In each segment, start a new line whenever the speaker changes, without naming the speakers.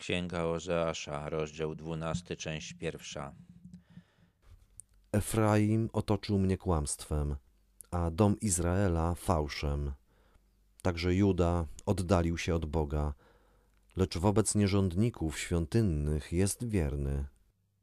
Księga Ozeasza, rozdział 12, część pierwsza.
Efraim otoczył mnie kłamstwem, a dom Izraela fałszem. Także Juda oddalił się od Boga, lecz wobec nierządników świątynnych jest wierny.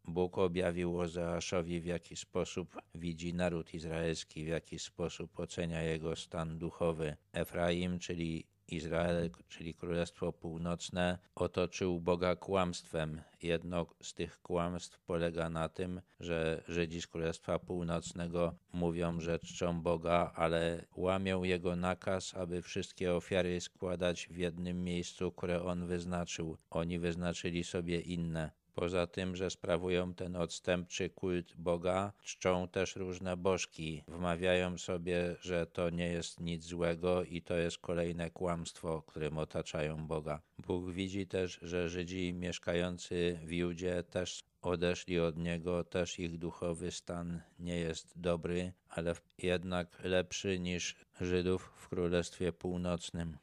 Bóg objawił Ozeaszowi, w jaki sposób widzi naród izraelski, w jaki sposób ocenia jego stan duchowy. Efraim, czyli Izrael, czyli Królestwo Północne, otoczył Boga kłamstwem. Jedno z tych kłamstw polega na tym, że Żydzi z Królestwa Północnego mówią, że czczą Boga, ale łamią Jego nakaz, aby wszystkie ofiary składać w jednym miejscu, które On wyznaczył. Oni wyznaczyli sobie inne. Poza tym, że sprawują ten odstępczy kult Boga, czczą też różne bożki, wmawiają sobie, że to nie jest nic złego i to jest kolejne kłamstwo, którym otaczają Boga. Bóg widzi też, że Żydzi mieszkający w Judzie też odeszli od Niego, też ich duchowy stan nie jest dobry, ale jednak lepszy niż Żydów w Królestwie Północnym.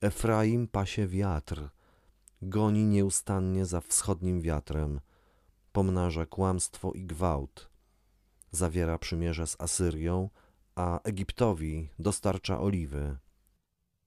Efraim pasie wiatr, goni nieustannie za wschodnim wiatrem, pomnaża kłamstwo i gwałt, zawiera przymierze z Asyrią, a Egiptowi dostarcza oliwy.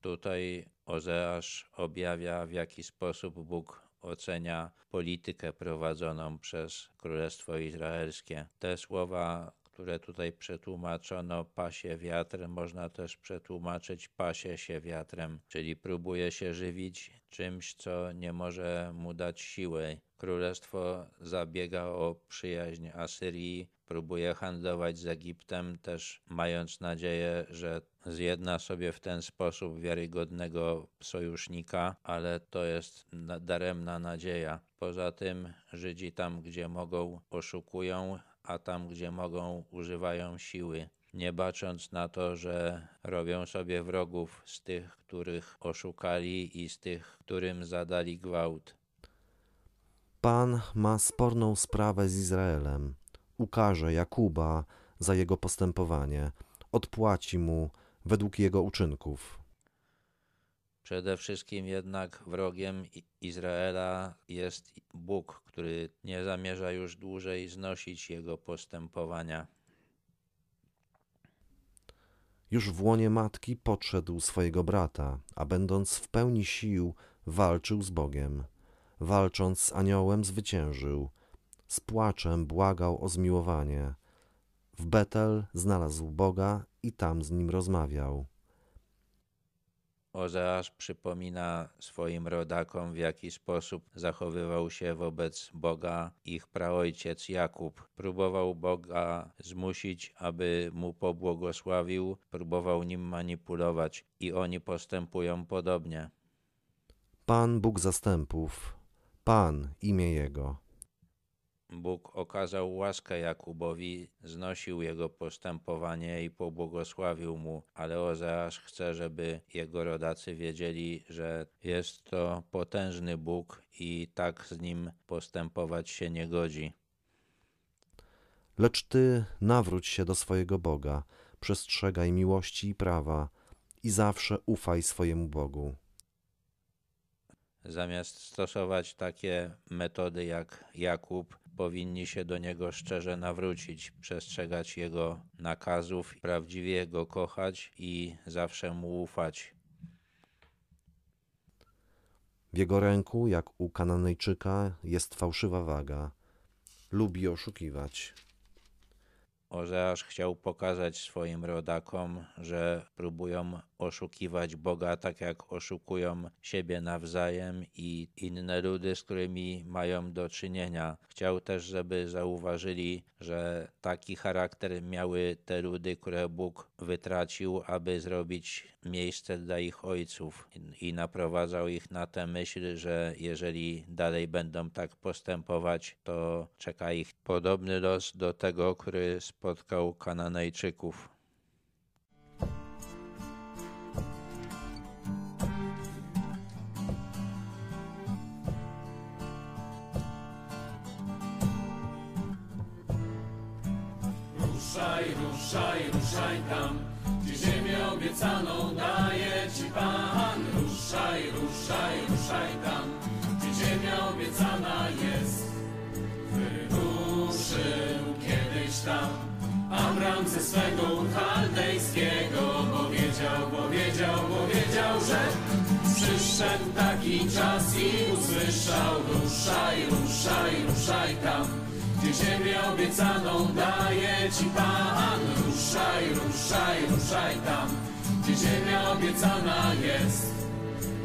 Tutaj Ozeasz objawia, w jaki sposób Bóg ocenia politykę prowadzoną przez Królestwo Izraelskie. Te słowa, które tutaj przetłumaczono pasie wiatr, można też przetłumaczyć pasie się wiatrem, czyli próbuje się żywić czymś, co nie może mu dać siły. Królestwo zabiega o przyjaźń Asyrii, próbuje handlować z Egiptem, też mając nadzieję, że zjedna sobie w ten sposób wiarygodnego sojusznika, ale to jest daremna nadzieja. Poza tym Żydzi tam, gdzie mogą, oszukują, a tam, gdzie mogą, używają siły nie bacząc na to, że robią sobie wrogów z tych, których oszukali i z tych, którym zadali gwałt.
Pan ma sporną sprawę z Izraelem. Ukaże Jakuba za jego postępowanie, odpłaci mu według jego uczynków.
Przede wszystkim jednak wrogiem Izraela jest Bóg, który nie zamierza już dłużej znosić jego postępowania.
Już w łonie matki podszedł swojego brata, a będąc w pełni sił, walczył z Bogiem. Walcząc z aniołem, zwyciężył. Z płaczem błagał o zmiłowanie. W Betel znalazł Boga i tam z nim rozmawiał.
Ozeasz przypomina swoim rodakom, w jaki sposób zachowywał się wobec Boga ich praojciec Jakub. Próbował Boga zmusić, aby mu pobłogosławił, próbował nim manipulować i oni postępują podobnie.
Pan Bóg zastępów, Pan imię Jego.
Bóg okazał łaskę Jakubowi, znosił jego postępowanie i pobłogosławił mu, ale Ozeasz chce, żeby jego rodacy wiedzieli, że jest to potężny Bóg i tak z nim postępować się nie godzi.
Lecz ty nawróć się do swojego Boga, przestrzegaj miłości i prawa i zawsze ufaj swojemu Bogu.
Zamiast stosować takie metody jak Jakub, powinni się do niego szczerze nawrócić, przestrzegać jego nakazów, prawdziwie go kochać i zawsze mu ufać.
W jego ręku, jak u Kananejczyka, jest fałszywa waga. Lubi oszukiwać.
Ozeasz chciał pokazać swoim rodakom, że próbują oszukiwać Boga tak jak oszukują siebie nawzajem i inne ludy, z którymi mają do czynienia. Chciał też, żeby zauważyli, że taki charakter miały te ludy, które Bóg wytracił, aby zrobić miejsce dla ich ojców i naprowadzał ich na tę myśl, że jeżeli dalej będą tak postępować, to czeka ich podobny los do tego, który spotkał Kananejczyków.
Ruszaj, ruszaj, ruszaj tam, gdzie ziemię obiecaną daje ci Pan. Ruszaj, ruszaj ruszaj, tam, gdzie ziemia obiecana jest. Wyruszył kiedyś tam Abram ze swego chaldejskiego, bo wiedział, bo wiedział, bo wiedział, że przyszedł taki czas i usłyszał ruszaj, ruszaj, ruszaj tam, gdzie ziemię obiecaną daje ci Pan. Ruszaj, ruszaj, ruszaj tam, gdzie ziemia obiecana jest.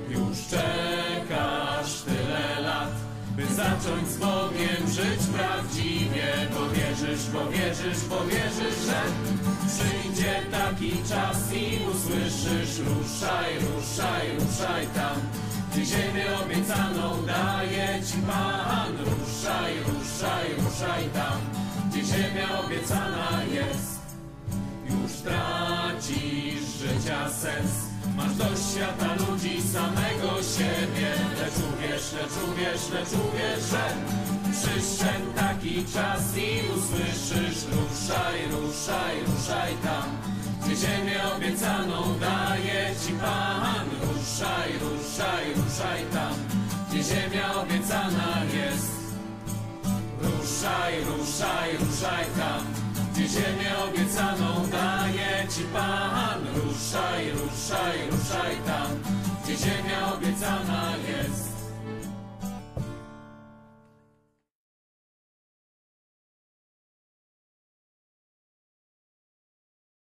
Już czekasz tyle lat, by zacząć z Bogiem żyć prawdziwie, bo wierzysz, bo wierzysz, bo wierzysz, że przyjdzie taki czas i usłyszysz ruszaj, ruszaj, ruszaj tam, gdzie ziemię obiecaną daje ci Pan. Ruszaj, ruszaj, ruszaj tam, gdzie ziemia obiecana jest. Już tracisz życia sens. Masz dość świata ludzi, samego siebie. Lecz uwierz, lecz uwierz, lecz uwierz, że Przyszedł taki czas i usłyszysz Ruszaj, ruszaj, ruszaj tam Gdzie ziemię obiecaną daje ci Pan. Ruszaj, ruszaj, ruszaj tam Gdzie ziemia obiecana jest Ruszaj, ruszaj, ruszaj tam, gdzie ziemię obiecaną daje ci Pan. Ruszaj, ruszaj, ruszaj tam, gdzie ziemia obiecana jest.